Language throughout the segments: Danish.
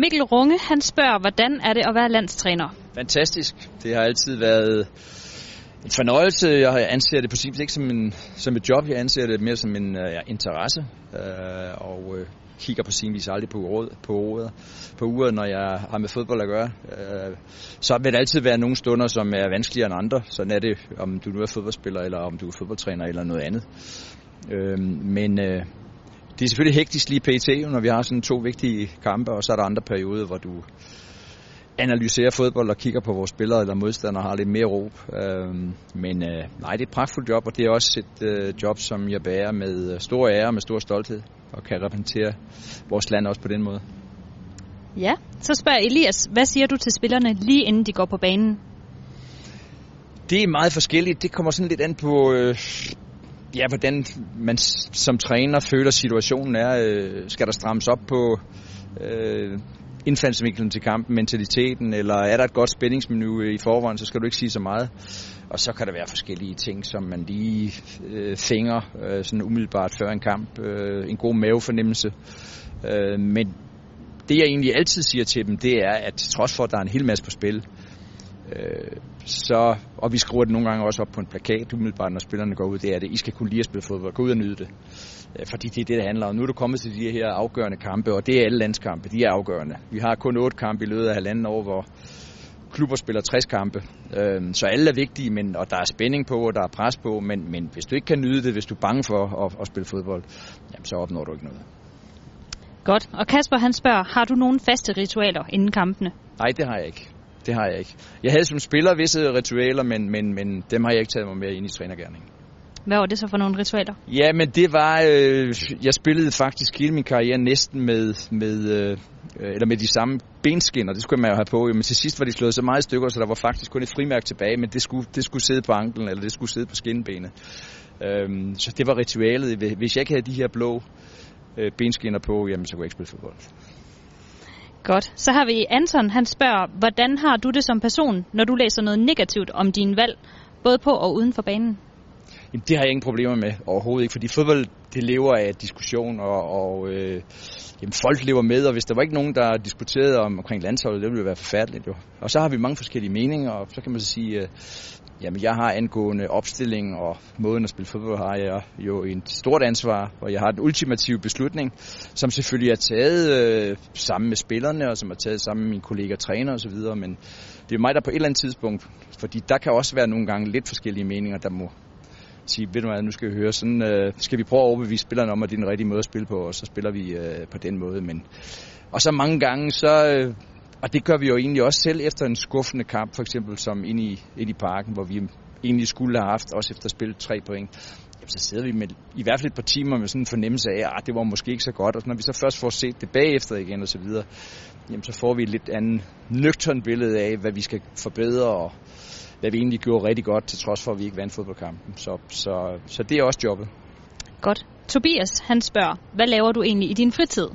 Mikkel Runge, han spørger, hvordan er det at være landstræner? Fantastisk. Det har altid været en fornøjelse. Jeg anser det på sin ikke som, en, som et job. Jeg anser det mere som en uh, interesse. Uh, og uh, kigger på sin vis aldrig på, uret, på, uret, på uret, når jeg har med fodbold at gøre. Uh, så vil det altid være nogle stunder, som er vanskeligere end andre. Sådan er det, om du nu er fodboldspiller, eller om du er fodboldtræner, eller noget andet. Uh, men uh, det er selvfølgelig hektisk lige pt, når vi har sådan to vigtige kampe, og så er der andre perioder, hvor du analyserer fodbold og kigger på vores spillere eller modstandere har lidt mere ro. Øhm, men øh, nej, det er et pragtfuldt job, og det er også et øh, job, som jeg bærer med øh, stor ære og med stor stolthed, og kan repræsentere vores land også på den måde. Ja, så spørger Elias, hvad siger du til spillerne lige inden de går på banen? Det er meget forskelligt. Det kommer sådan lidt an på, øh, ja, hvordan man som træner føler situationen er. Øh, skal der strammes op på øh, indfaldsvinklen til kampen, mentaliteten, eller er der et godt spændingsmenu i forvejen, så skal du ikke sige så meget. Og så kan der være forskellige ting, som man lige øh, finger øh, sådan umiddelbart før en kamp. Øh, en god mavefornemmelse. Øh, men det jeg egentlig altid siger til dem, det er, at trods for, at der er en hel masse på spil, øh, så, og vi skriver det nogle gange også op på en plakat umiddelbart, når spillerne går ud, det er det, I skal kunne lide at spille fodbold, gå ud og nyde det. Øh, fordi det er det, det handler om. Nu er du kommet til de her afgørende kampe, og det er alle landskampe, de er afgørende. Vi har kun otte kampe i løbet af halvanden år, hvor klubber spiller 60 kampe. Øh, så alle er vigtige, men, og der er spænding på, og der er pres på, men, men hvis du ikke kan nyde det, hvis du er bange for at, at spille fodbold, jamen, så opnår du ikke noget. Godt. Og Kasper han spørger, har du nogle faste ritualer inden kampene? Nej, det har jeg ikke. Det har jeg ikke. Jeg havde som spiller visse ritualer, men, men, men dem har jeg ikke taget mig med ind i trænergærningen. Hvad var det så for nogle ritualer? Ja, men det var, øh, jeg spillede faktisk hele min karriere næsten med, med, øh, eller med de samme benskinner, det skulle man jo have på, men til sidst var de slået så meget i stykker, så der var faktisk kun et frimærke tilbage, men det skulle, det skulle sidde på anklen, eller det skulle sidde på skinbenet. Øhm, så det var ritualet. Hvis jeg ikke havde de her blå øh, benskinner på, jamen, så kunne jeg ikke spille fodbold. Godt. Så har vi Anton, han spørger, hvordan har du det som person, når du læser noget negativt om din valg, både på og uden for banen? Jamen, det har jeg ingen problemer med overhovedet ikke, fordi fodbold det lever af diskussion, og, og øh, jamen, folk lever med, og hvis der var ikke nogen, der diskuterede om, omkring landsholdet, det ville være forfærdeligt. Jo. Og så har vi mange forskellige meninger, og så kan man så sige, øh, jamen jeg har angående opstilling og måden at spille fodbold, har jeg jo en stort ansvar, og jeg har den ultimative beslutning, som selvfølgelig er taget øh, sammen med spillerne, og som er taget sammen med mine kolleger, træner osv., men det er mig, der på et eller andet tidspunkt, fordi der kan også være nogle gange lidt forskellige meninger, der må sige, ved du hvad, nu skal vi høre, sådan øh, skal vi prøve at overbevise spillerne om, at det er den rigtige måde at spille på, og så spiller vi øh, på den måde. Men, og så mange gange, så, øh, og det gør vi jo egentlig også selv efter en skuffende kamp, for eksempel som ind i, ind i parken, hvor vi egentlig skulle have haft, også efter at spille tre point, jamen, så sidder vi med i hvert fald et par timer med sådan en fornemmelse af, at ah, det var måske ikke så godt, og når vi så først får set det bagefter igen og så videre, jamen så får vi et lidt andet nøgtern billede af, hvad vi skal forbedre, og hvad vi egentlig gjorde rigtig godt, til trods for, at vi ikke vandt fodboldkampen. Så, så, så det er også jobbet. Godt. Tobias, han spørger, hvad laver du egentlig i din fritid?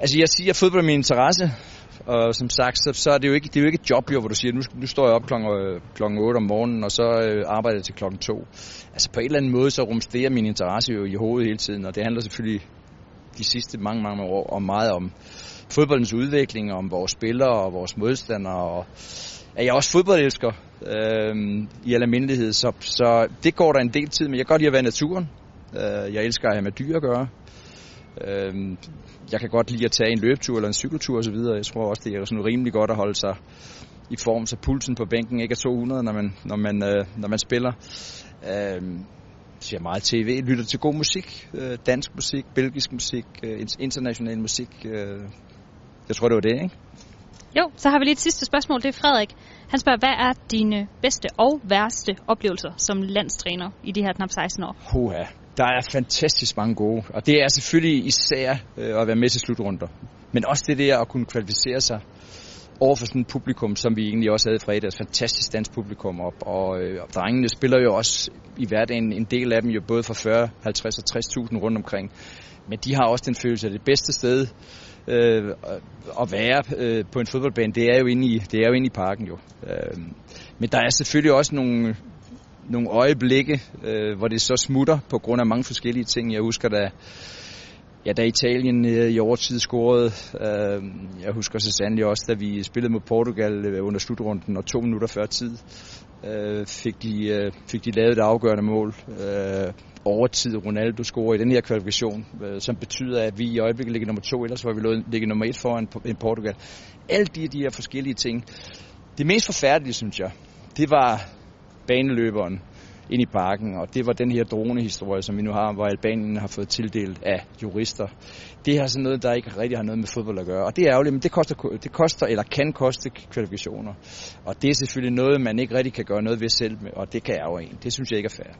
Altså jeg siger, at fodbold er min interesse, og som sagt, så, så er det jo ikke, det er jo ikke et job, jo, hvor du siger, nu, nu står jeg op klokken, øh, klokken 8 om morgenen, og så øh, arbejder jeg til klokken 2. Altså på en eller anden måde, så rumsterer min interesse jo i hovedet hele tiden, og det handler selvfølgelig de sidste mange, mange år om meget om fodboldens udvikling, om vores spillere og vores modstandere, og at jeg også fodboldelsker øh, i almindelighed, så, så det går der en del tid med. Jeg kan godt lide at være i naturen. Øh, jeg elsker at have med dyr at gøre. Øh, jeg kan godt lide at tage en løbetur eller en cykeltur osv. Jeg tror også, det er sådan rimelig godt at holde sig i form, så pulsen på bænken ikke er 200, når man, når man, øh, når man spiller. Øh, ser meget tv, lytter til god musik, øh, dansk musik, belgisk musik, øh, international musik. Øh, jeg tror, det var det, ikke? Jo, så har vi lige et sidste spørgsmål. Det er Frederik. Han spørger, hvad er dine bedste og værste oplevelser som landstræner i de her knap 16 år? Huha, der er fantastisk mange gode. Og det er selvfølgelig især øh, at være med til slutrunder. Men også det der at kunne kvalificere sig over for sådan et publikum, som vi egentlig også havde i fredags. Fantastisk dansk publikum op. Og, øh, og drengene spiller jo også i hverdagen en del af dem jo både for 40, 50 og 60.000 rundt omkring. Men de har også den følelse, af det bedste sted øh, at være øh, på en fodboldbane, det er jo inde i, det er jo inde i parken jo. Øh, men der er selvfølgelig også nogle, nogle øjeblikke, øh, hvor det så smutter på grund af mange forskellige ting. Jeg husker da Ja, da Italien øh, i overtid scorede, øh, jeg husker så sandelig også, da vi spillede mod Portugal øh, under slutrunden, og to minutter før tid, øh, fik, de, øh, fik de lavet det afgørende mål. Øh, overtid Ronaldo scorer i den her kvalifikation, øh, som betyder, at vi i øjeblikket ligger nummer to, ellers var vi ligget nummer et foran en Portugal. Alle de, de her forskellige ting. Det mest forfærdelige, synes jeg, det var baneløberen ind i parken, og det var den her dronehistorie, som vi nu har, hvor Albanien har fået tildelt af jurister. Det er sådan noget, der ikke rigtig har noget med fodbold at gøre, og det er ærgerligt, men det koster, det koster eller kan koste kvalifikationer. Og det er selvfølgelig noget, man ikke rigtig kan gøre noget ved selv, og det kan ærge en. Det synes jeg ikke er fair.